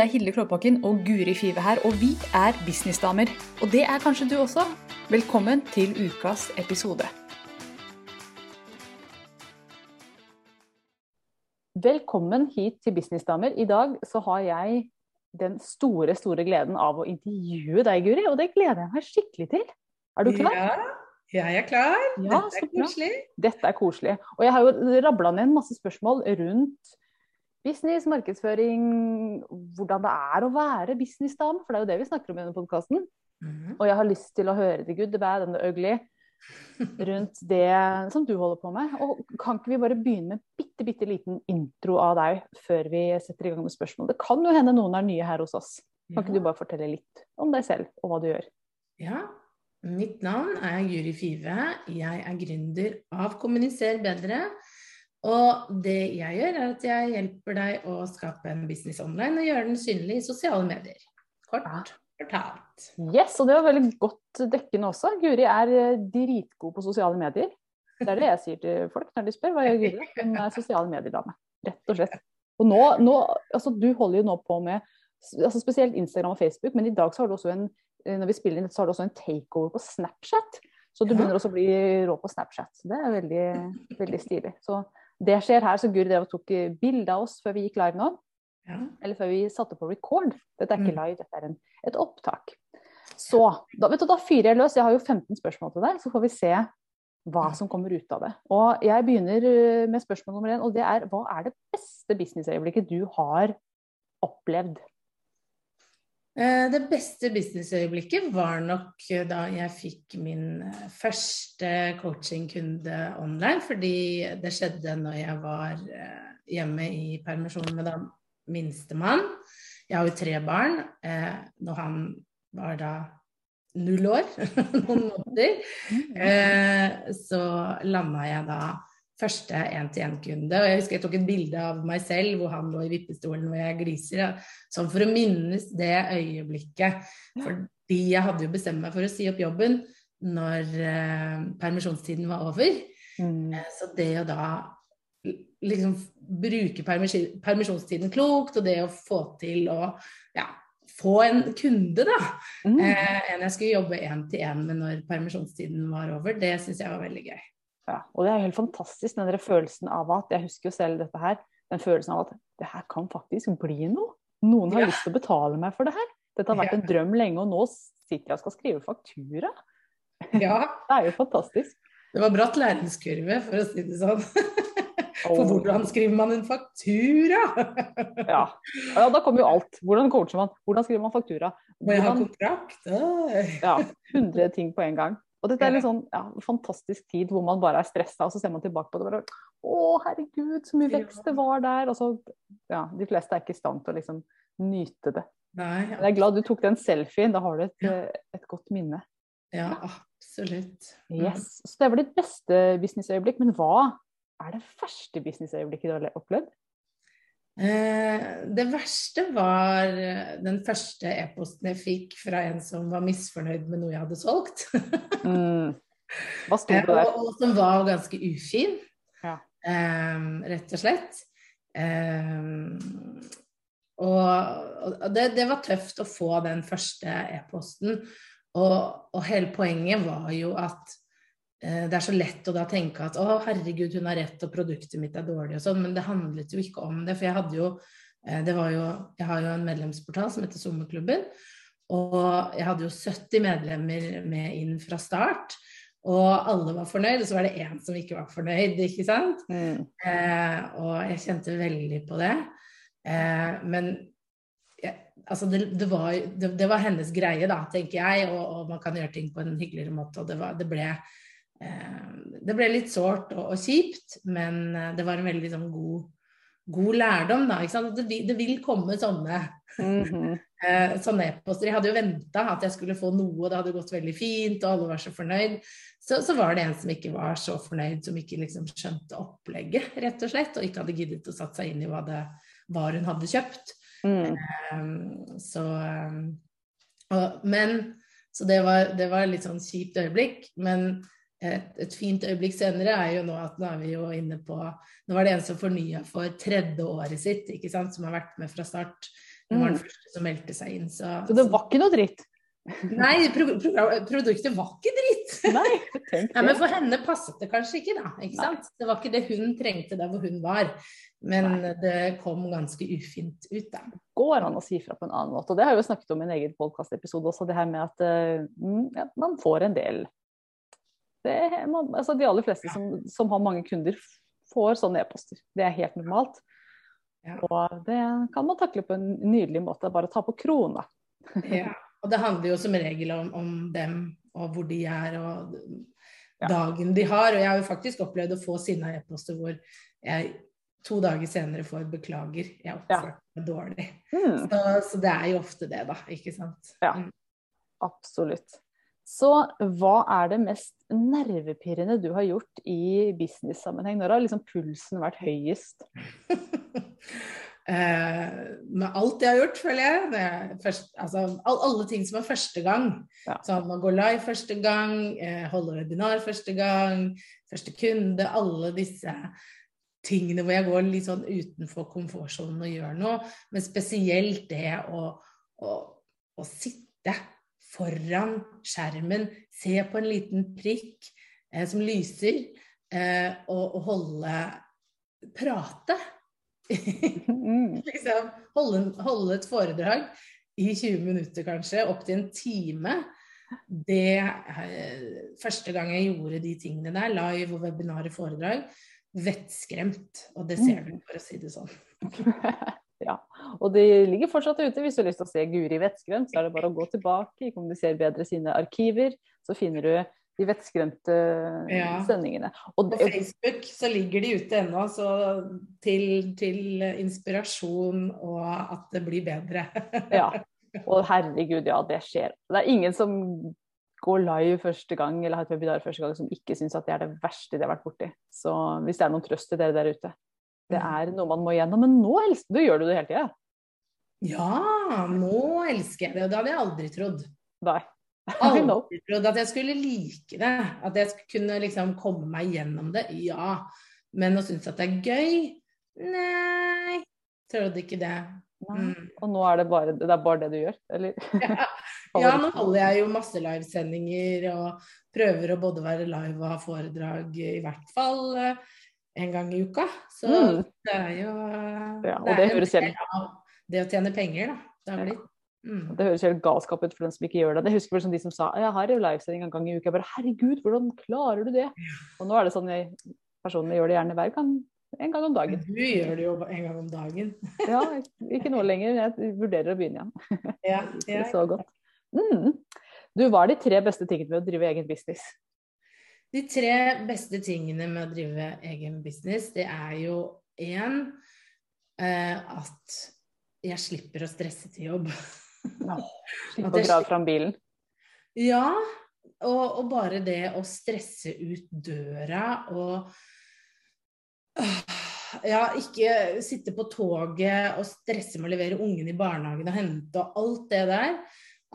Det er Hilde Klåbakken og Guri Five her, og vi er businessdamer. Og det er kanskje du også. Velkommen til ukas episode. Velkommen hit til Businessdamer. I dag så har jeg den store, store gleden av å intervjue deg, Guri, og det gleder jeg meg skikkelig til. Er du klar? Ja, jeg er klar. Ja, Dette er koselig. Dette er koselig. Og jeg har jo rabla ned en masse spørsmål rundt business, markedsføring, hvordan det er å være businessdame, for det er jo det vi snakker om i denne podkasten. Mhm. Og jeg har lyst til å høre the good, the bad and the ugly rundt det som du holder på med. Og kan ikke vi bare begynne med en bitte, bitte liten intro av deg før vi setter i gang med spørsmål? Det kan jo hende noen er nye her hos oss. Kan ikke du bare fortelle litt om deg selv og hva du gjør? Ja. Mitt navn er Juri Five. Jeg er gründer av Kommuniser bedre. Og det jeg gjør, er at jeg hjelper deg å skape en business online og gjøre den synlig i sosiale medier. Kort fortalt. Yes, og det var veldig godt dekkende også. Guri er eh, dritgod på sosiale medier. Det er det jeg sier til folk når de spør hva gjør Guri. Hun er sosiale medier-dame, rett og slett. Og nå, nå, altså du holder jo nå på med altså spesielt Instagram og Facebook, men i dag så har du også en eh, når vi spiller inn, så har du også en takeover på Snapchat. Så du begynner også å bli rå på Snapchat. Det er veldig, veldig stilig. Så det skjer her. Så Guri drev og tok eh, bilde av oss før vi gikk live nå. Ja. Eller før vi satte på record. Dette er ikke Mm. live, dette er en, et opptak. Så da, vet du, da fyrer jeg løs. Jeg har jo 15 spørsmål til deg, så får vi se hva som kommer ut av det. Og jeg begynner eh, med spørsmål nummer én, og det er hva er det beste businessøyeblikket du har opplevd? Eh, Det beste businessøyeblikket var nok eh, da jeg fikk min eh, første coachingkunde online, fordi det skjedde når jeg var hjemme i permisjon med da minstemann. Jeg har jo tre barn. Når han var da null år, noen måneder, eh, så landa jeg da første én-til-én-kunde. Og jeg husker jeg tok et bilde av meg selv hvor han lå i vippestolen hvor jeg gliser. Sånn for å minnes det øyeblikket. Fordi jeg hadde jo bestemt meg for å si opp jobben når eh, permisjonstiden var over. Mm. Eh, Så det å da liksom bruke permis- permisjonstiden klokt, og det å få til å ja, få en kunde, da, Mm. eh, enn jeg skulle jobbe én til én med når permisjonstiden var over, det syns jeg var veldig gøy. Ja, og det er jo helt fantastisk, den der følelsen av at Jeg husker jo selv dette her. Den følelsen av at det her kan faktisk bli noe. Noen har Ja. lyst til å betale meg for det her. Dette har vært en drøm lenge, og nå sitter jeg og skal skrive faktura. Ja, Det er jo fantastisk. det var bratt læringskurve, for å si det sånn. For hvordan skriver man en faktura? Ja. ja, da kommer jo alt. Hvordan coacher man? Hvordan skriver man faktura? Må jeg ha kontrakt? Ja, 100 ting på en gang. Og dette er en sånn ja, fantastisk tid hvor man bare er stressa, og så ser man tilbake på det og bare Å, herregud, så mye vekst det var der. Og så Ja, de fleste er ikke i stand til å liksom nyte det. Nei, ja. jeg er glad du tok den selfien. Da har du et, et godt minne. ja, absolutt. Mm. Yes. Så det var ditt beste businessøyeblikk. Men hva er det verste businessøyeblikket du har opplevd? Eh, det verste var eh, den første e-posten jeg fikk fra en som var misfornøyd med noe jeg hadde solgt. Mm. Hva sto Eh, det der? og, som var ganske ufin, Ja. rett og slett. Og det, det var tøft å få den første e-posten. Og, og hele poenget var jo at det er så lett å da tenke at å, herregud, hun har rett, og produktet mitt er dårlig og sånn, men det handlet jo ikke om det. For jeg hadde jo eh, det var jo, Jeg har jo en medlemsportal som heter Sommerklubben. Og jeg hadde jo 70 medlemmer med inn fra start. Og alle var fornøyd, og så var det én som ikke var fornøyd, ikke sant? Mm. Eh, og jeg kjente veldig på det. Eh, men jeg, altså det, det, var, det, det var hennes greie, da, tenker jeg, og, og man kan gjøre ting på en hyggeligere måte. Og det, var, det, ble, eh, det ble litt sårt og, og kjipt, men eh, det var en veldig sånn god, god lærdom, da. Det, det vil komme sånne Mm -hmm. sånne e-poster. Jeg hadde jo venta at jeg skulle få noe, det hadde gått veldig fint, og alle var så fornøyd. Så, så var det en som ikke var så fornøyd, som ikke liksom skjønte opplegget, rett og slett, og ikke hadde giddet å satt seg inn i hva, det, hva hun hadde kjøpt. Mm. Um, så um, og, Men Så det var, det var litt sånn kjipt øyeblikk. Men et, et fint øyeblikk senere er jo nå at nå er vi jo inne på Nå var det en som fornya for tredje året sitt, ikke sant, som har vært med fra start. Hun var Mm. den første som meldte seg inn. Så, Så det var ikke noe dritt? Nei, pro pro produktet var ikke dritt. Nei, Nei, men for henne passet det kanskje ikke, da. Ikke Nei. sant? Det var ikke det hun trengte der hvor hun var. Men Nei. det kom ganske ufint ut, da. Går an å si fra på en annen måte. Og det har jeg jo snakket om i en egen podkastepisode også, det her med at mm, ja, man får en del det, man, altså De aller fleste som, som har mange kunder, får sånne e-poster. Det er helt normalt. Ja. Og det kan man takle på en nydelig måte. Bare ta på krona. Ja. Og det handler jo som regel om, om dem og hvor de er og Ja. dagen de har. Og jeg har jo faktisk opplevd å få sinna e-poster hvor jeg to dager senere får 'beklager, jeg oppførte meg dårlig'. Mm, Så, så det er jo ofte det, da. Ikke sant. Ja. Mm. absolutt. Så hva er det mest nervepirrende du har gjort i business-sammenheng? Når har liksom pulsen vært høyest? Eh, med alt jeg har gjort, føler jeg. Det først, altså, all, alle ting som er første gang. Ja. Sånn å gå live første gang, eh, holde webinar første gang, første kunde. Alle disse tingene hvor jeg går litt sånn utenfor komfortsonen og gjør noe. Men spesielt det å, å, å sitte foran skjermen, se på en liten prikk eh, som lyser, eh, og, og holde Prate. Mm, liksom, holde, holde et foredrag i 20 minutter kanskje, opp til en time. Det eh, Første gang jeg gjorde de tingene der, live og webinar og foredrag, vettskremt. Og det ser du, for å si det sånn. ja. Og de ligger fortsatt ute. Hvis du har lyst til å se Guri vettskremt, så er det bare å gå tilbake i Kommuniser bedre sine arkiver. Så finner du de vettskremte Ja. sendingene. Og På Facebook så ligger de ute ennå, så til, til inspirasjon og at det blir bedre. ja. Og herregud, ja, det skjer. Det er ingen som går live første gang eller har et webinar første gang som ikke syns at det er det verste de har vært borti. Så hvis det er noen trøst til dere der ute. Det er noe man må gjennom. Men nå elsker du, gjør du det hele tida? Ja, nå elsker jeg det. Og det hadde jeg aldri trodd. Nei. Aldri trodd at jeg skulle like det. At jeg kunne liksom komme meg gjennom det. Ja. Men å synes at det er gøy? Nei. Trodde ikke det. Mm. Og nå er det bare det, er bare det du gjør, eller? Ja, nå holder jeg jo masse livesendinger og prøver å både være live og ha foredrag i hvert fall en gang i uka. Så Mm. det er jo Ja, det det er jo høres helt- det å tjene penger, da. Det har blitt. Mm. Det høres helt galskap ut for den som ikke gjør det. Det husker vel som de som sa jeg har jo livesending en gang i uka. Jeg bare herregud, hvordan klarer du det? Og nå er det sånn jeg, personlig gjør det gjerne hver gang. En gang om dagen. Du gjør det jo en gang om dagen. Ja, ikke nå lenger. Jeg vurderer å begynne igjen. Ja, Det ja. så godt. Mm. Du, hva er de tre beste tingene med å drive egen business? De tre beste tingene med å drive egen business, det er jo én eh, at jeg slipper å stresse til jobb. Slipper å dra fram bilen. Ja, og, og bare det å stresse ut døra og Ja, ikke sitte på toget og stresse med å levere ungen i barnehagen og hente og alt det der.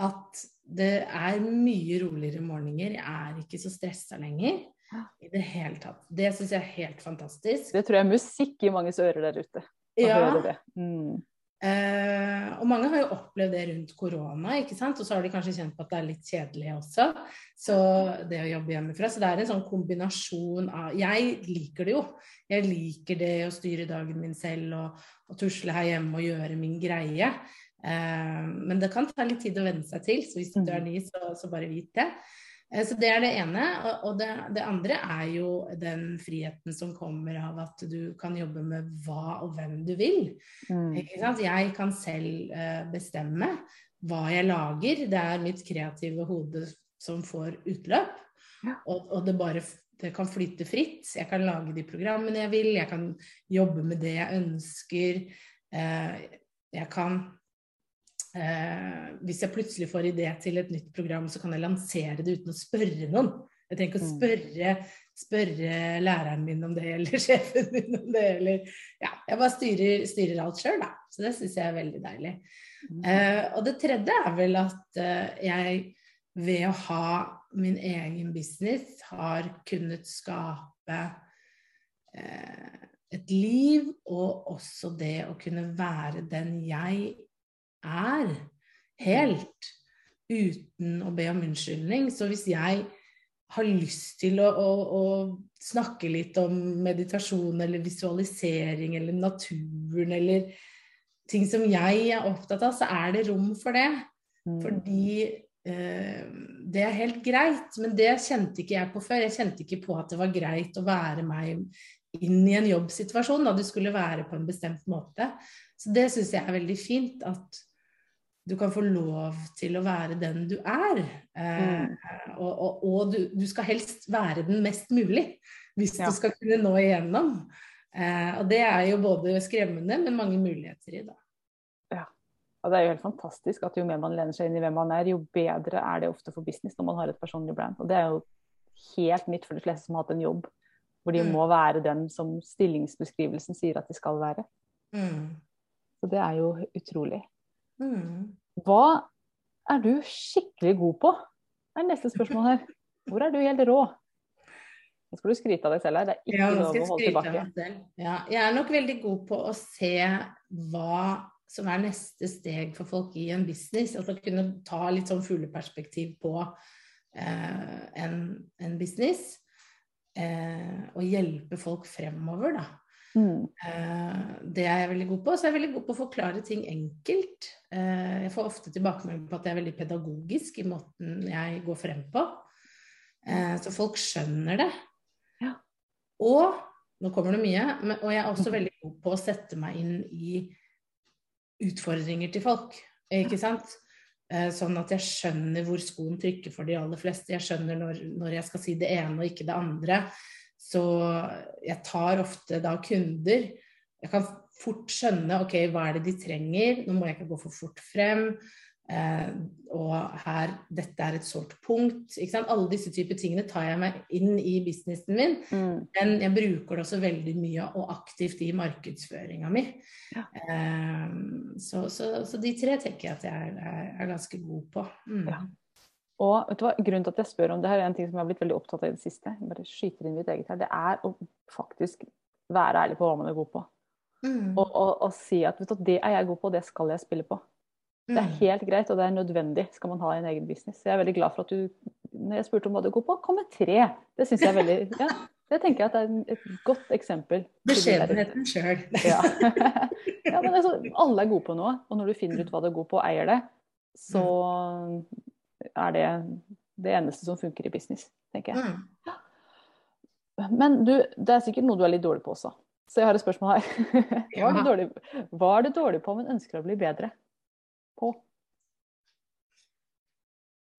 At det er mye roligere morgener. Jeg er ikke så stressa lenger i det hele tatt. Det syns jeg er helt fantastisk. Det tror jeg er musikk i manges ører der ute. Ja. Mm. Eh, og mange har jo opplevd det rundt korona, ikke sant? og så har de kanskje kjent på at det er litt kjedelig også. Så det å jobbe hjemmefra. Så det er en sånn kombinasjon av Jeg liker det jo. Jeg liker det å styre dagen min selv og, og tusle her hjemme og gjøre min greie. Eh, men det kan ta litt tid å venne seg til, så hvis du er ny, så, så bare vit det. Eh, Så det er det ene. Og- det, det andre er jo den friheten som kommer av at du kan jobbe med hva og hvem du vil. Mm. Jeg kan selv eh, bestemme hva jeg lager. Det er mitt kreative hode som får utløp. Ja. Og, og det bare det kan flyte fritt. Jeg kan lage de programmene jeg vil, jeg kan jobbe med det jeg ønsker. Jeg kan eh, Hvis jeg plutselig får idé til et nytt program, så kan jeg lansere det uten å spørre noen. Jeg trenger ikke å Mm. spørre, spørre læreren min om det, eller sjefen min om det, eller Ja, jeg bare styrer, styrer alt sjøl, da. Så det syns jeg er veldig deilig. Eh, og det tredje er vel at eh, jeg ved å ha min egen business har kunnet skape eh, et liv, og også det å kunne være den jeg er. Helt. Uten å be om unnskyldning. Så hvis jeg har lyst til å, å, å, snakke litt om meditasjon eller visualisering eller naturen eller ting som jeg er opptatt av, så er det rom for det. Mm. Fordi eh, det er helt greit. Men det kjente ikke jeg på før. Jeg kjente ikke på at det var greit å være meg inn i en jobbsituasjon da du skulle være på en bestemt måte. Så det syns jeg er veldig fint. At du kan få lov til å være den du er. Eh, mm. Og, og, og du, du, skal helst være den mest mulig hvis ja. du skal kunne nå igjennom. Eh, og det er jo både skremmende, men mange muligheter i det. Ja. Og det er jo helt fantastisk at jo mer man lener seg inn i hvem man er, jo bedre er det ofte for business når man har et personlig brand. Og det er jo helt nytt for de fleste som har hatt en jobb hvor de mm. må være den som stillingsbeskrivelsen sier at de skal være. Mm. Så det er jo utrolig. Mm. Hva er du skikkelig god på? Det er neste spørsmål her. Hvor er du helt rå? Nå skal du skryte av deg selv her. Det er ikke ja, lov å holde tilbake. Ja, jeg er nok veldig god på å se hva som er neste steg for folk i en business. Altså kunne ta litt sånn fugleperspektiv på eh, en, en, business. Eh, og hjelpe folk fremover, da. Mm. Eh, det er jeg veldig god på. Så er jeg veldig god på å forklare ting enkelt. Eh, jeg får ofte tilbakemelding på at jeg er veldig pedagogisk i måten jeg går frem på. Eh, så folk skjønner det. Ja. Og nå kommer det mye, og jeg er også veldig god på å sette meg inn i utfordringer til folk. Ikke sant? Sånn at jeg skjønner hvor skoen trykker for de aller fleste. Jeg skjønner når, når jeg skal si det ene og ikke det andre. Så jeg tar ofte da kunder Jeg kan fort skjønne ok, hva er det de trenger, nå må jeg ikke gå for fort frem. Eh, og her, dette er et sårt punkt. Ikke sant? Alle disse typer tingene tar jeg meg inn i businessen min. Mm. Men jeg bruker det også veldig mye og aktivt i markedsføringa mi. Ja. Eh, så, så, så, de tre tenker jeg at jeg er, er ganske god på. Mm. Ja. Og vet du hva, Grunnen til at jeg spør om det her, er en ting som jeg har blitt veldig opptatt av i det siste. Jeg bare skyter inn mitt eget her. Det er å faktisk være ærlig på hva man er god på. Mm. Og, og, og, si at vet du, det er jeg god på, og det skal jeg spille på. Det er mm. helt greit, og det er nødvendig skal man ha en egen business. Jeg er veldig glad for at du, når jeg spurte om hva du er god på, kom med tre. Det syns jeg er veldig ja, det tenker jeg at det er et godt eksempel. Beskjedenheten sjøl. ja. ja, men altså, alle er gode på noe, og når du finner ut hva du er god på og eier det, så mm er det det eneste som funker i business, tenker jeg. Mm. Men du, det er sikkert noe du er litt dårlig på også. Så jeg har et spørsmål her. Hva er, hva er du dårlig på, men ønsker å bli bedre på?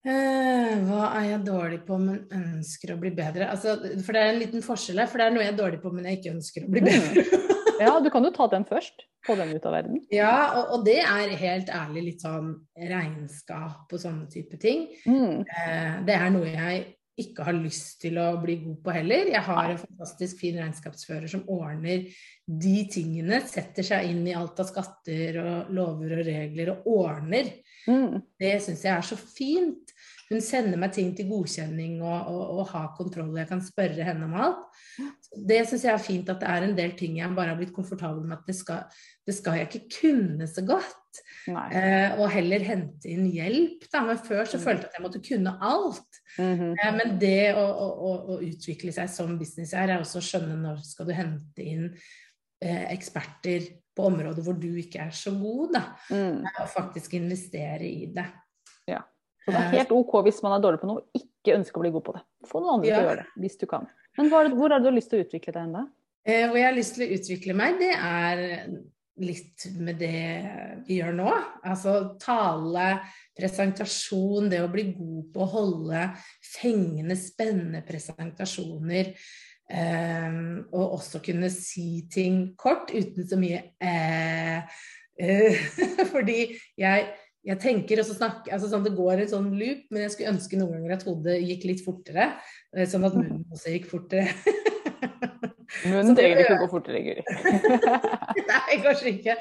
Eh, hva er jeg dårlig på, men ønsker å bli bedre? Altså, for det er en liten forskjell her. For det er noe jeg er dårlig på, men jeg ikke ønsker å bli bedre. ja, du kan jo ta den først få den ut av verden? Ja, og, og, det er helt ærlig litt sånn regnskap og sånne type ting. Mm. Eh, det er noe jeg ikke har lyst til å bli god på heller. Jeg har en fantastisk fin regnskapsfører som ordner de tingene. Setter seg inn i alt av skatter og lover og regler og ordner. Mm. Det syns jeg er så fint. Hun sender meg ting til godkjenning og, og, og har kontroll. Jeg kan spørre henne om alt. Det syns jeg er fint at det er en del ting jeg bare har blitt komfortabel med at det skal, det skal jeg ikke kunne så godt. Eh, og heller hente inn hjelp. Da. Men før så mm. følte jeg at jeg måtte kunne alt. Mm -hmm. eh, men det å, å, å, utvikle seg som businesseier er, er også å skjønne når skal du hente inn eh, eksperter på områder hvor du ikke er så god, da. Mm. Og faktisk investere i det. Så det er helt OK hvis man er dårlig på noe og ikke ønsker å bli god på det. Få noen andre ja. til å gjøre det, hvis du kan. Men hvor, hvor har du lyst til å utvikle deg ennå? Eh, hvor jeg har lyst til å utvikle meg, det er litt med det vi gjør nå. Altså tale, presentasjon, det å bli god på å holde fengende, spennende presentasjoner. Um, og også kunne si ting kort uten så mye eh, uh, Fordi jeg jeg tenker og så snakker, altså sånn, Det går en sånn loop, men jeg skulle ønske noen ganger at hodet gikk litt fortere. Eh, sånn at munnen også gikk fortere. Munnen trenger ikke å gå fortere, Guri. Nei, kanskje ikke.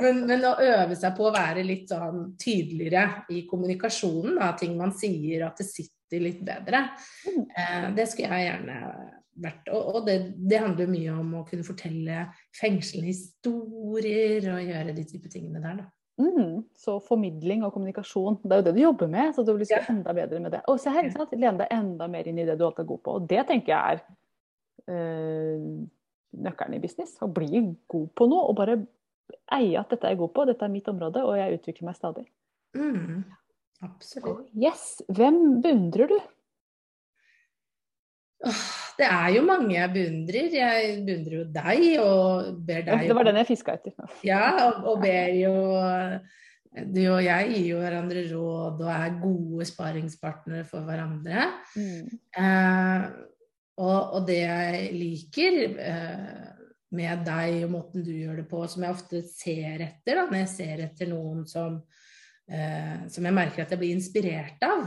Men, men, å øve seg på å være litt sånn tydeligere i kommunikasjonen, da, ting man sier, at det sitter litt bedre. Mm. Eh, det skulle jeg gjerne vært. Og, og det, det, handler mye om å kunne fortelle fengslende historier og gjøre de type tingene der, da. Mm, så formidling og kommunikasjon, det er jo det du jobber med. Så du blir ja. enda bedre med det. Og se her, ikke sant? Lene deg enda mer inn i det du alltid er god på. Og det tenker jeg er øh, nøkkelen i business. Å bli god på noe og bare eie at dette er jeg god på, dette er mitt område, og jeg utvikler meg stadig. Mm, absolutt. Yes. Hvem beundrer du? Det er jo mange jeg beundrer. Jeg beundrer jo deg og ber deg Det var den jeg fiska etter. Ja, og, og, ber jo Du og jeg gir jo hverandre råd og er gode sparingspartnere for hverandre. Mm. Eh, og, og, det jeg liker eh, med deg og måten du gjør det på, som jeg ofte ser etter da, når jeg ser etter noen som, eh, som jeg merker at jeg blir inspirert av,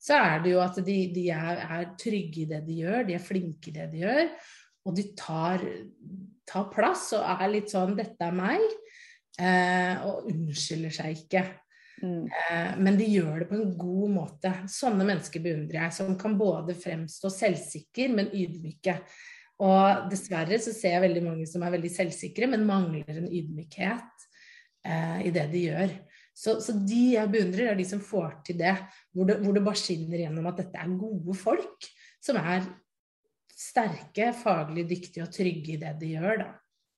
så er det jo at de, de er, er, trygge i det de gjør, de er flinke i det de gjør. Og de tar, tar plass og er litt sånn 'Dette er meg', eh, og unnskylder seg ikke. Mm. Eh, men de gjør det på en god måte. Sånne mennesker beundrer jeg, som kan både fremstå selvsikre, men ydmyke. Og dessverre så ser jeg veldig mange som er veldig selvsikre, men mangler en ydmykhet eh, i det de gjør. Så, så, de jeg beundrer, er de som får til det hvor, det. hvor det bare skinner gjennom at dette er gode folk som er sterke, faglig dyktige og trygge i det de gjør, da.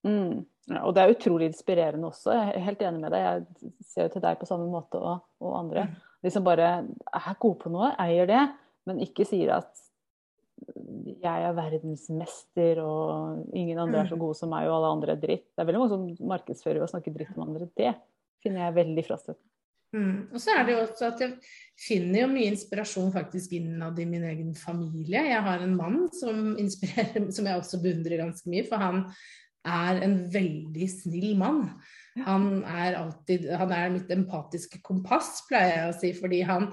Mm. Ja, og det er utrolig inspirerende også. Jeg er helt enig med deg. Jeg ser jo til deg på samme måte og, og andre. Mm. De som bare er gode på noe, eier det, men ikke sier at jeg er verdensmester og ingen andre er så mm. gode som meg og alle andre er dritt. Det er veldig mange som markedsfører og snakker dritt om andre. Det finner jeg veldig frastøtende. Mm. Og så er det jo også at jeg finner jo mye inspirasjon faktisk innad i min egen familie. Jeg har en mann som inspirerer, som jeg også beundrer ganske mye, for han er en veldig snill mann. Han er alltid Han er mitt empatiske kompass, pleier jeg å si, fordi han,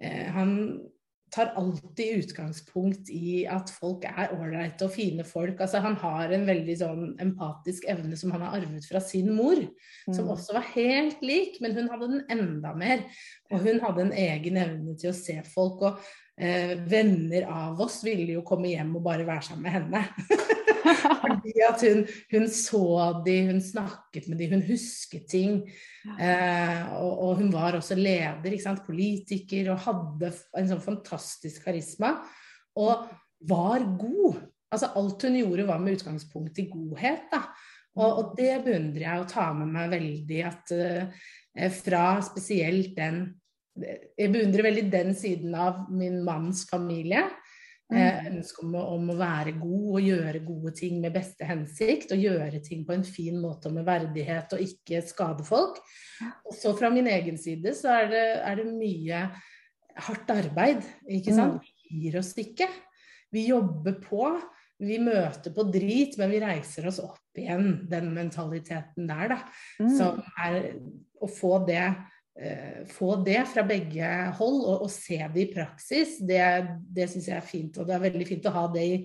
eh, han tar alltid utgangspunkt i at folk er ålreite og fine folk. Altså, han har en veldig sånn empatisk evne som han har arvet fra sin mor, mm. som også var helt lik, men hun hadde den enda mer. Og hun hadde en egen evne til å se folk. Og eh, venner av oss ville jo komme hjem og bare være sammen med henne. Fordi at hun, hun, så de, hun snakket med de, hun husket ting. Eh, og, og, hun var også leder, politiker, og hadde en sånn fantastisk karisma. Og var god. Altså alt hun gjorde var med utgangspunkt i godhet. da. Og, og det beundrer jeg å ta med meg veldig. At eh, fra spesielt den Jeg beundrer veldig den siden av min manns familie. Eh, mm. ønske om, om, å være god og gjøre gode ting med beste hensikt. Og gjøre ting på en fin måte og med verdighet og ikke skade folk. Og så fra min egen side så er det, er det mye hardt arbeid, ikke sant. Mm. Vi gir oss ikke. Vi jobber på. Vi møter på drit, men vi reiser oss opp igjen. Den mentaliteten der, da. Mm. Som er å få det Eh, få det fra begge hold og, og se det i praksis, det, det syns jeg er fint. Og det er veldig fint å ha det i,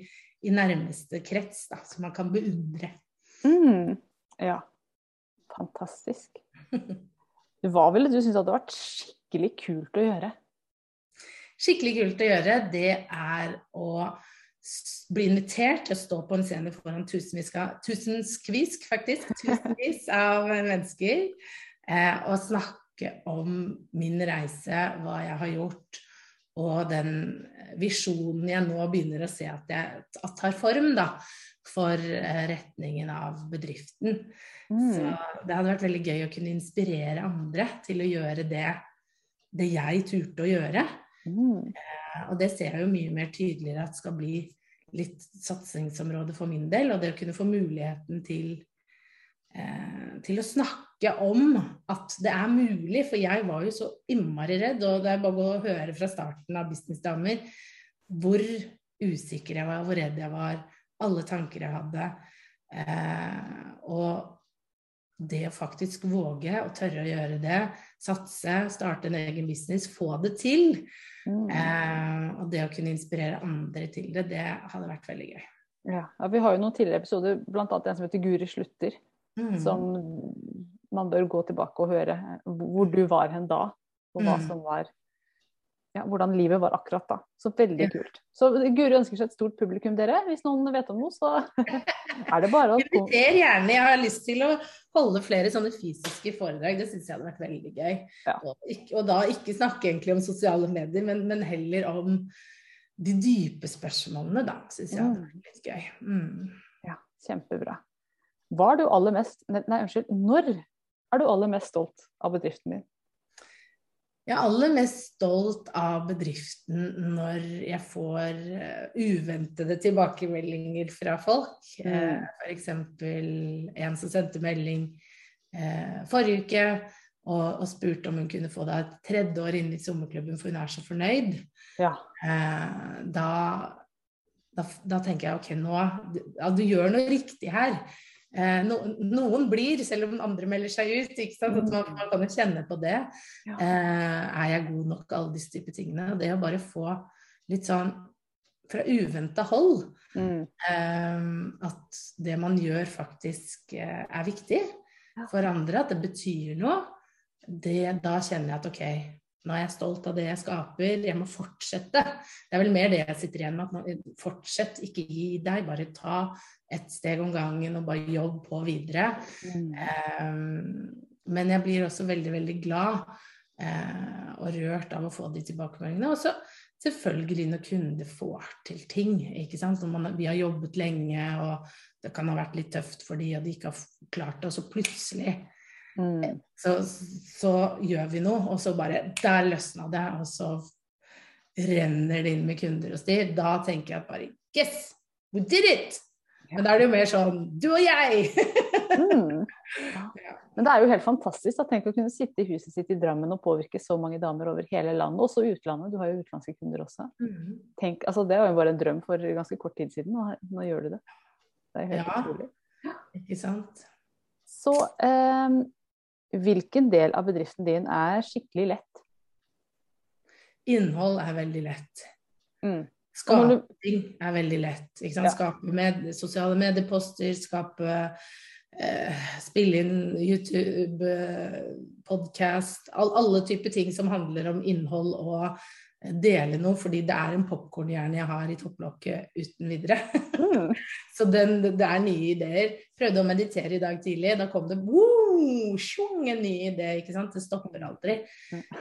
i nærmeste krets, da, som man kan beundre. Mm, ja. Fantastisk. Hva ville du synes hadde vært skikkelig kult å gjøre? Skikkelig kult å gjøre, det er å bli invitert til å stå på en scene foran tusenvis, faktisk, tusenvis av mennesker eh, og snakke snakke om min reise, hva jeg har gjort, og den visjonen jeg nå begynner å se at jeg at tar form da, for eh, retningen av bedriften. Mm. Så det hadde vært veldig gøy å kunne inspirere andre til å gjøre det, det jeg turte å gjøre. Mm. Eh, og det ser jeg jo mye mer tydeligere at skal bli litt satsingsområde for min del. Og det å kunne få muligheten til, til å snakke snakke om at det er mulig, for jeg var jo så innmari redd. Og det er bare å høre fra starten av Businessdamer hvor usikker jeg var, hvor redd jeg var, alle tanker jeg hadde. Eh, og det å faktisk våge og tørre å gjøre det, satse, starte en egen business, få det til, mm. eh, og det å kunne inspirere andre til det, det hadde vært veldig gøy. Ja, ja Vi har jo noen tidligere episoder, bl.a. en som heter Guri slutter, mm. som man bør gå tilbake og høre hvor du var hen da, og hva mm. som var ja, hvordan livet var akkurat da. Så veldig kult. Så Guri ønsker seg et stort publikum, dere. Hvis noen vet om noe, så er det bare å Inviter gjerne. Jeg har lyst til å holde flere sånne fysiske foredrag. Det syns jeg hadde vært veldig gøy. Ja. Og, ikke, og da ikke snakke egentlig om sosiale medier, men, men heller om de dype spørsmålene, da. Syns jeg hadde vært litt gøy. Mm. Ja, kjempebra. Hva er du aller mest Nei, unnskyld. Når er du aller mest stolt av bedriften din? Jeg er aller mest stolt av bedriften når jeg får eh, uventede tilbakemeldinger fra folk. Mm. Uh, F.eks. en som sendte melding eh, forrige uke og, og spurte om hun kunne få da et tredje år inn i sommerklubben, for hun er så fornøyd. Ja. Eh, da, da, da tenker jeg ok, nå ja, Du gjør noe riktig her. Eh, no, noen blir, selv om andre melder seg ut. Ikke sant? At man, man kan jo kjenne på det. Ja. Eh, er jeg god nok? Alle disse typer tingene. Og det å bare få litt sånn fra uventa hold Mm. eh, at det man gjør faktisk er viktig for andre, at det betyr noe, det, da kjenner jeg at ok, nå er jeg stolt av det jeg skaper, jeg må fortsette. Det er vel mer det jeg sitter igjen med, at man fortsett, ikke gi deg, bare ta ett steg om gangen og bare jobb på videre. Mm. Um, men jeg blir også veldig, veldig glad uh, og rørt av å få de tilbakemeldingene. Og så selvfølgelig når kunder får til ting. ikke sant? Når man, vi har jobbet lenge, og det kan ha vært litt tøft for de, og de ikke har klart det, og så plutselig Mm. så, så gjør vi noe, og så bare Der løsna det, og så renner det inn med kunder og styr. Da tenker jeg at bare Yes! We did it! Men da er det jo mer sånn Du og jeg! Mm. Ja. Men det er jo helt fantastisk. Da. Tenk å kunne sitte i huset sitt i Drammen og påvirke så mange damer over hele landet, også utlandet. Du har jo utenlandske kunder også. Mhm. Tenk, altså, det var jo bare en drøm for ganske kort tid siden, og nå gjør du det. Det er helt Ja. utrolig. Ikke sant? Så eh, hvilken del av bedriften din er skikkelig lett? Innhold er veldig lett. Mm. Du- Skaping er veldig lett. Ja. Skape med, sosiale medieposter, skape eh, Spille inn YouTube, eh, podkast all, Alle typer ting som handler om innhold og dele noe, fordi det er en popkornhjerne jeg har i topplokket uten videre. Mm. Så den, det er nye ideer. Prøvde å meditere i dag tidlig. Da kom det sjung, en ny idé. ikke sant? Det stopper aldri.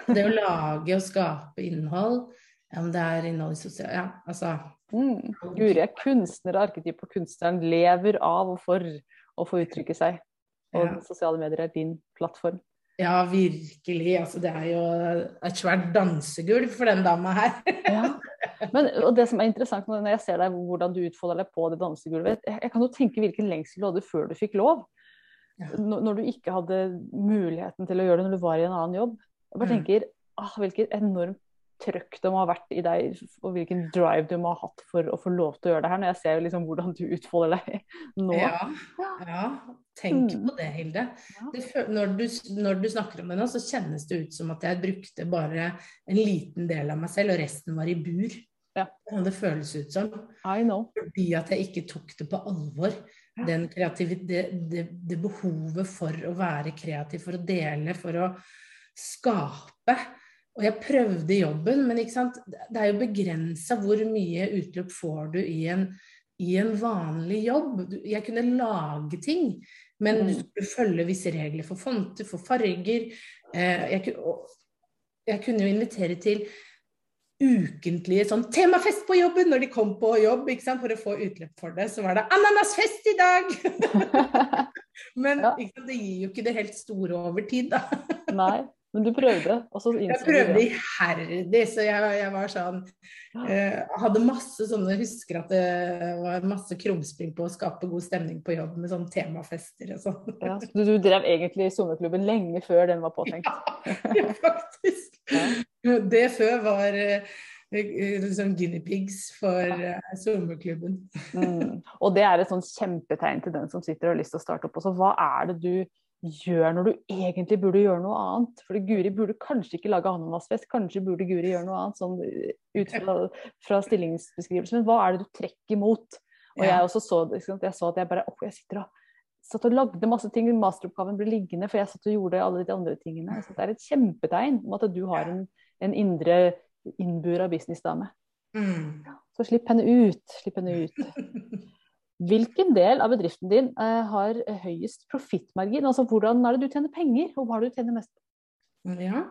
Det å lage og skape innhold, om det er innhold i sosial... Ja, altså Mm. Guri er kunstner og arketyp, og kunstneren lever av og for å få uttrykke seg. Og Ja. sosiale medier er din plattform. Ja, virkelig. Altså, det er jo et svært dansegulv for den dama her. Ja. Men, og det som er interessant når jeg ser deg hvordan du utfolder deg på det dansegulvet Jeg jeg kan jo tenke hvilken lengsel du hadde før du fikk lov. Ja. Når, du ikke hadde muligheten til å gjøre det når du var i en annen jobb. Jeg bare Mm. tenker ah, hvilket enormt trøkk det må ha vært i deg, og hvilken drive du må ha hatt for å få lov til å gjøre det her. Når jeg ser liksom hvordan du utfolder deg nå. Ja, ja. Tenk Mm. på det, Hilde. Ja. Det, når, du, når du snakker om det nå, så kjennes det ut som at jeg brukte bare en liten del av meg selv, og resten var i bur. Ja. Sånn det føles ut som. I know. Fordi at jeg ikke tok det på alvor. Den kreativ- det, det, det behovet for å være kreativ, for å dele, for å skape. Og jeg prøvde jobben, men det er jo begrensa hvor mye utløp får du i en, i en vanlig jobb. Jeg kunne lage ting, men du Mm. skulle følge visse regler for fonter, for farger. Eh, jeg, jeg kunne jo invitere til ukentlige sånn temafest på jobben når de kom på jobb ikke sant? for å få utløp for det. Så var det ananasfest i dag! Men Ja. det gir jo ikke det helt store over tid, da. Nei, men du prøvde, Jeg prøvde iherdig, så jeg, jeg var sånn uh, Hadde masse sånne Husker at det var masse krumspring på å skape god stemning på jobb med sånne temafester og sånn. Ja, så du, du drev egentlig sommerklubben lenge før den var påtenkt. Ja, faktisk. Det før var uh, liksom guinea pigs for uh, sommerklubben. Mm. Og det er et sånn kjempetegn til den som sitter og har lyst til å starte opp. Også, hva er det du gjør når du egentlig burde gjøre noe annet? For Guri burde kanskje ikke lage ananasfest, kanskje burde Guri gjøre noe annet, sånn ut fra, fra stillingsbeskrivelsen. Men hva er det du trekker mot? Og jeg også så, jeg så at jeg bare Å, jeg sitter og satt og lagde masse ting, masteroppgaven ble liggende, for jeg satt og gjorde alle de andre tingene. Så det er et kjempetegn om at du har en, en indre innbura businessdame. Mm. Så slipp henne ut. Slipp henne ut. Hvilken del av bedriften din eh, har høyest profittmargin? Altså hvordan er det du tjener penger, og hva er det du tjener mest på? Ja.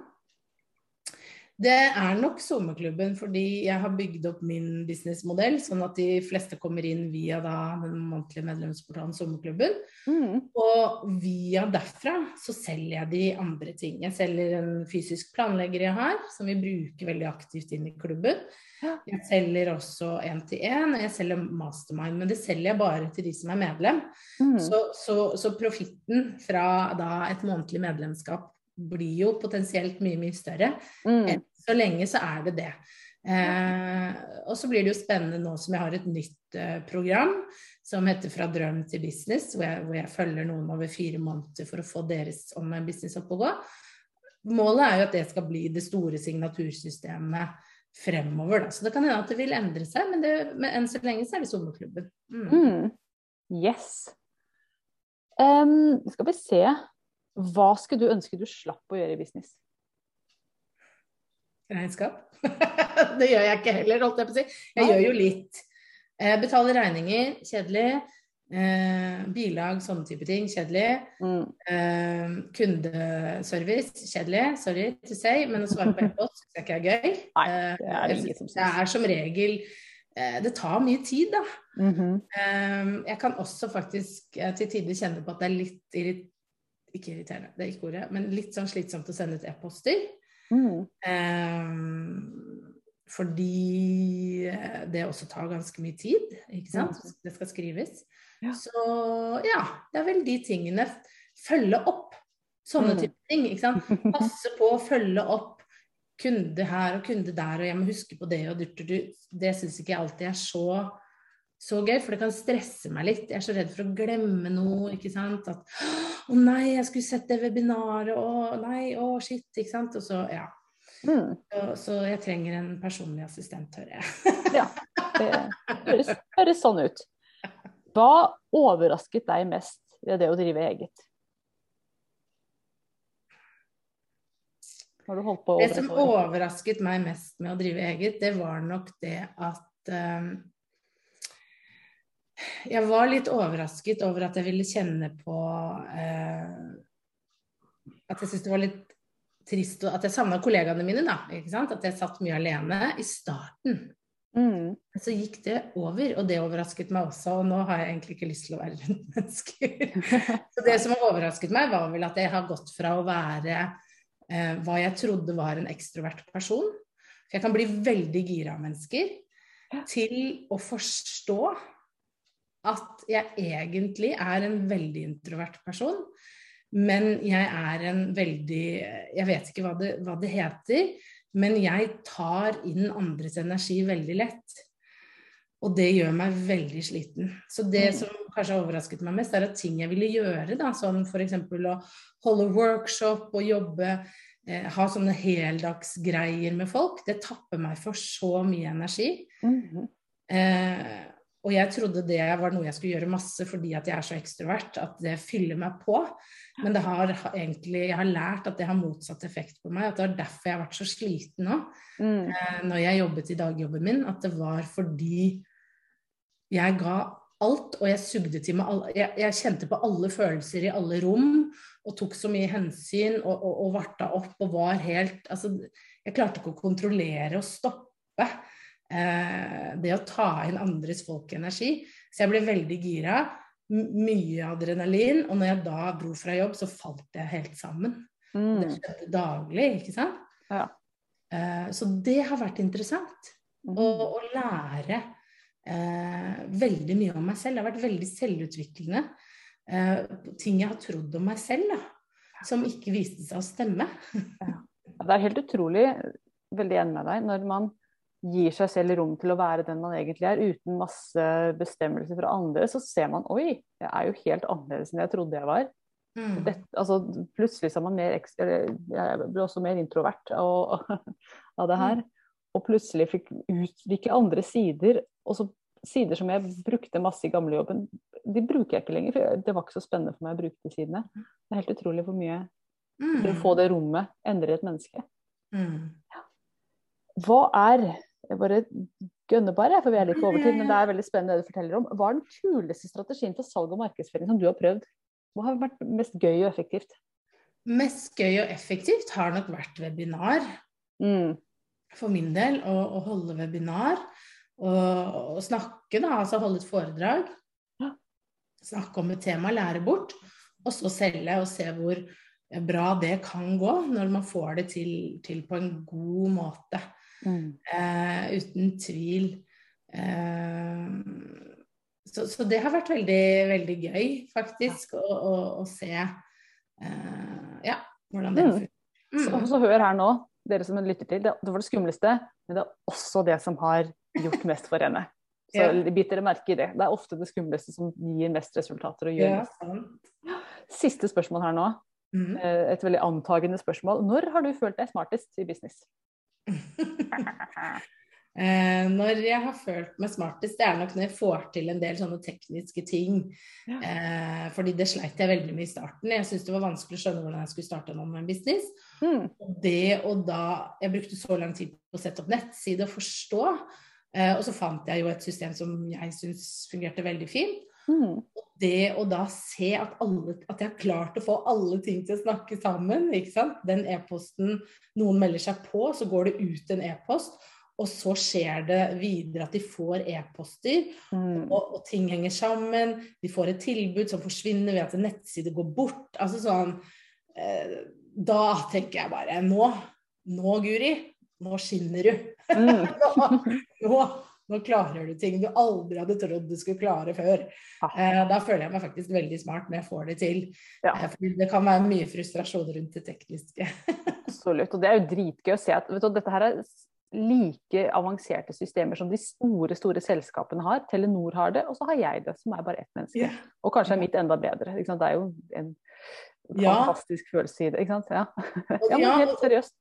Det er nok sommerklubben, fordi jeg har bygd opp min businessmodell sånn at de fleste kommer inn via da, den månedlige medlemsportalen Sommerklubben. Mm. Og via derfra så selger jeg de andre ting. Jeg selger en fysisk planlegger jeg har, som vi bruker veldig aktivt inn i klubben. Ja. Jeg selger også én-til-én, og jeg selger mastermind. Men det selger jeg bare til de som er medlem. Mm. Så, så, så profitten fra da et månedlig medlemskap blir jo potensielt mye, mye større. Mm. Så lenge så er det det. Eh, og så blir det jo spennende nå som jeg har et nytt eh, program som heter Fra drøm til business, hvor jeg, hvor jeg følger noen over fire måneder for å få deres online business opp å gå. Målet er jo at det skal bli det store signatursystemet fremover. Da. Så det kan hende at det vil endre seg, men, det, men enn så lenge så er det sommerklubben. Mm. Mm. Yes. Um, skal vi se. Hva skulle du ønske du slapp å gjøre i business? Regnskap. det gjør jeg ikke heller, holdt jeg på å si. Jeg gjør jo litt. Jeg betaler regninger, kjedelig. Eh, bilag, sånne type ting, kjedelig. Mm. Eh, kundeservice, kjedelig. Sorry to say, men å svare på e-post syns jeg ikke er gøy. Nei, Eh, det er det som det er som regel eh, Det tar mye tid, da. Mhm. Eh, jeg kan også faktisk eh, til tider kjenne på at det er litt ikke irriterende, det er ikke ordet, men litt sånn slitsomt å sende ut e-poster. Mm. Eh, fordi det også tar ganske mye tid, ikke sant. Det skal skrives. Ja. Så ja, det er vel de tingene. Følge opp sånne Mm. type ting. ikke sant. Passe på å følge opp kunde her og kunde der, og jeg må huske på det og dyrt. Det syns ikke jeg alltid er så, så gøy, for det kan stresse meg litt. Jeg er så redd for å glemme noe, ikke sant. At å nei, jeg skulle sett det webinaret, å nei, å shit, ikke sant. Og så, ja. Mm. Så, så jeg trenger en personlig assistent, hører jeg. Ja, det høres, høres sånn ut. Hva overrasket deg mest ved det å drive eget? Har du holdt på Det som overrasket meg mest med å drive eget, det var nok det at eh, Jeg var litt overrasket over at jeg ville kjenne på eh, At jeg syntes det var litt trist At jeg savna kollegaene mine, da. At jeg satt mye alene i starten. Mm. Så gikk det over, og det overrasket meg også. Og nå har jeg egentlig ikke lyst til å være rundt mennesker. Så det som har overrasket meg, var vel at jeg har gått fra å være eh, hva jeg trodde var en ekstrovert person, for jeg kan bli veldig gira av mennesker, til å forstå at jeg egentlig er en veldig introvert person. Men jeg er en veldig Jeg vet ikke hva det, hva det heter, men jeg tar inn andres energi veldig lett. Og det gjør meg veldig sliten. Så det Mm. som kanskje har overrasket meg mest, er at ting jeg ville gjøre, da, som f.eks. å holde workshop og jobbe, eh, ha sånne heldagsgreier med folk, det tapper meg for så mye energi. Mhm. Eh, og jeg trodde det var noe jeg skulle gjøre masse fordi at jeg er så ekstrovert, at det fyller meg på. Men det har egentlig, jeg har lært at det har motsatt effekt på meg. At det var derfor jeg har vært så sliten nå Mm. eh, når jeg jobbet i dagjobben min. At det var fordi jeg ga alt, og jeg sugde til meg alle jeg, jeg kjente på alle følelser i alle rom, og tok så mye hensyn og, og, og varta opp og var helt Altså, jeg klarte ikke å kontrollere og stoppe det å ta inn andres folkeenergi. Så jeg ble veldig gira. Mye adrenalin. Og når jeg da dro fra jobb, så falt jeg helt sammen. Det Mm. skjedde daglig, ikke sant? Ja. Eh, så det har vært interessant. Mm. Å, å lære eh, veldig mye om meg selv. Det har vært veldig selvutviklende. Eh, ting jeg har trodd om meg selv, da, som ikke viste seg å stemme. Det er helt utrolig, veldig enig med deg, når man gir seg selv rom til å være den man egentlig er, uten masse bestemmelser fra andre, så ser man oi, jeg er jo helt annerledes enn jeg trodde jeg var. Mm. Det, altså, plutselig er man mer Jeg ble også mer introvert og, av det her. Og plutselig fikk utvikle andre sider. Og så sider som jeg brukte masse i gamlejobben, de bruker jeg ikke lenger. For det var ikke så spennende for meg å bruke de sidene. Det er helt utrolig hvor mye Mm. det å få det rommet endrer et menneske. Mm. hva er jeg bare gønner bare, for vi er litt på overtid, men det er veldig spennende det du forteller om. Hva er den kuleste strategien for salg og markedsføring som du har prøvd? Hva har vært mest gøy og effektivt? Mest gøy og effektivt har nok vært webinar. Mm. For min del å, å holde webinar og, og, snakke, da, altså holde et foredrag. Ja. Snakke om et tema, lære bort. Og så selge og se hvor bra det kan gå når man får det til, til på en god måte. Mm. Eh, uten tvil. Eh, så, så, det har vært veldig, veldig gøy, faktisk, å, å, å, se eh, ja, hvordan det mm. fungerer. Mm. Så, så, hør her nå, dere som lytter til. Det, det var det skumleste, men det er også det som har gjort mest for henne. Så ja. bit dere merke i det. Det er ofte det skumleste som gir mest resultater. og gjør ja, Siste spørsmål her nå. Mm. Et veldig antagende spørsmål. Når har du følt deg smartest i business? Eh, når jeg har følt meg smartest, det er nok når jeg får til en del sånne tekniske ting. Ja. Eh, fordi det sleit jeg veldig mye i starten. Jeg syntes det var vanskelig å skjønne hvordan jeg skulle starte en online-business. Mm. Det og da Jeg brukte så lang tid på å sette opp nettside og forstå. Eh, og så fant jeg jo et system som jeg syns fungerte veldig fint. Mm. Og det å da se at, alle, at jeg har klart å få alle ting til å snakke sammen. Den e-posten noen melder seg på, så går det ut en e-post. Og så skjer det videre at de får e-poster, mm. og, og, ting henger sammen. De får et tilbud som forsvinner ved at en nettside går bort. Altså sånn eh, Da tenker jeg bare Nå, nå Guri, nå skinner du. Mm. nå, nå, nå, klarer du ting du aldri hadde trodd du skulle klare før. Ah. Eh, da føler jeg meg faktisk veldig smart når jeg får det til. Ja. Eh, for det kan være mye frustrasjon rundt det tekniske. Absolutt. Og det er jo dritgøy å se at du, dette her er like avanserte systemer som de store store selskapene har. Telenor har det, og så har jeg det, som er bare ett menneske. Ja. Og kanskje er mitt enda bedre. Det er jo en Ja. fantastisk følelse i det. Ikke sant? Ja. Ja, men helt seriøst.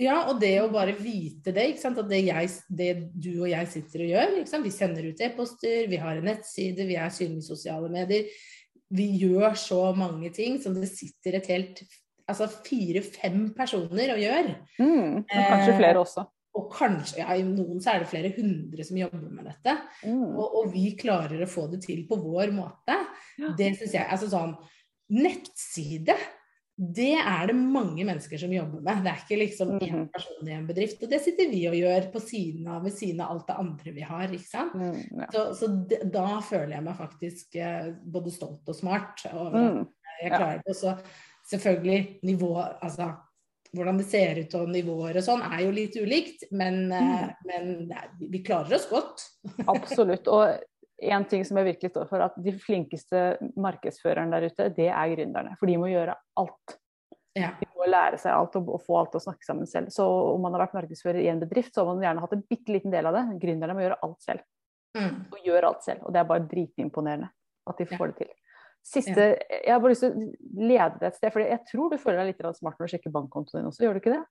Ja, og det å bare vite det, ikke sant? at det, jeg, det du og jeg sitter og gjør ikke sant? Vi sender ut e-poster, vi har en nettside, vi er synlige i sosiale medier. Vi gjør så mange ting som det sitter et helt Altså fire-fem personer og gjør. Mm, og kanskje Eh, flere også. Og kanskje, ja, i noen så er det flere hundre som jobber med dette. Mm. Og, og vi klarer å få det til på vår måte. Ja. Det syns jeg Altså sånn Nettside, det er det mange mennesker som jobber med. Det er ikke liksom én Mhm. person i en bedrift. Og det sitter vi og gjør på siden av, ved siden av alt det andre vi har. ikke sant? Mm, ja. Så, så de, da føler jeg meg faktisk eh, både stolt og smart over Mm. jeg ja. klarer det. Og så selvfølgelig nivå Altså hvordan det ser ut og nivåer og sånn er jo litt ulikt, men, eh, Mm. men vi klarer oss godt. Absolutt. Og en ting som jeg virkelig står for, at de flinkeste markedsførerne der ute, det er gründerne. For de må gjøre alt. Ja. De må lære seg alt og, få alt til å snakke sammen selv. Så om man har vært markedsfører i en bedrift, så har man gjerne hatt en bitte liten del av det. Gründerne må gjøre alt selv. Mm. Og gjør alt selv. Og det er bare dritimponerende at de Ja. får det til. Siste, Jeg har bare lyst til å lede deg et sted, for jeg tror du føler deg litt smart når du sjekker bankkontoen din også, gjør du ikke det?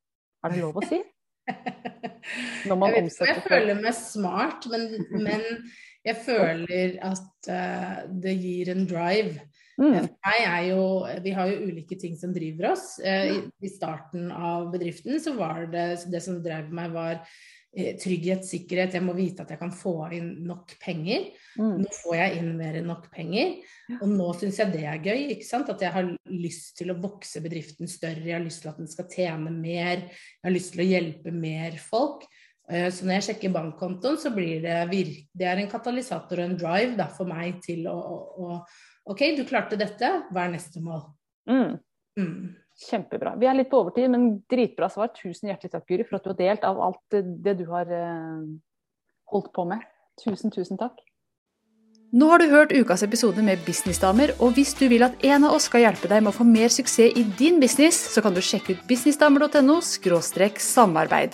Er det lov å si? Jeg vet ikke om jeg føler meg smart, men, men jeg føler at uh, det gir en drive. Mm. Er jo, Vi har jo ulike ting som driver oss. Uh, i, I starten av bedriften så var det det som drev meg, var uh, trygghet, sikkerhet. Jeg må vite at jeg kan få inn nok penger. Mm. Nå får jeg inn mer enn nok penger, og nå syns jeg det er gøy. ikke sant? At jeg har lyst til å vokse bedriften større, jeg har lyst til at den skal tjene mer, jeg har lyst til å hjelpe mer folk. Eh, Så når jeg sjekker bankkontoen, så blir det virk Det er en katalysator og en drive da, for meg til å, å, å OK, du klarte dette, hva er neste mål? Mm. Mm. Kjempebra. Vi er litt på overtid, men dritbra svar. Tusen hjertelig takk, Guri, for at du har delt av alt det, det du har eh, holdt på med. Tusen, tusen takk. Nå har du hørt ukas episode med Businessdamer, og hvis du vil at en av oss skal hjelpe deg med å få mer suksess i din business, så kan du sjekke ut businessdamer.no samarbeid.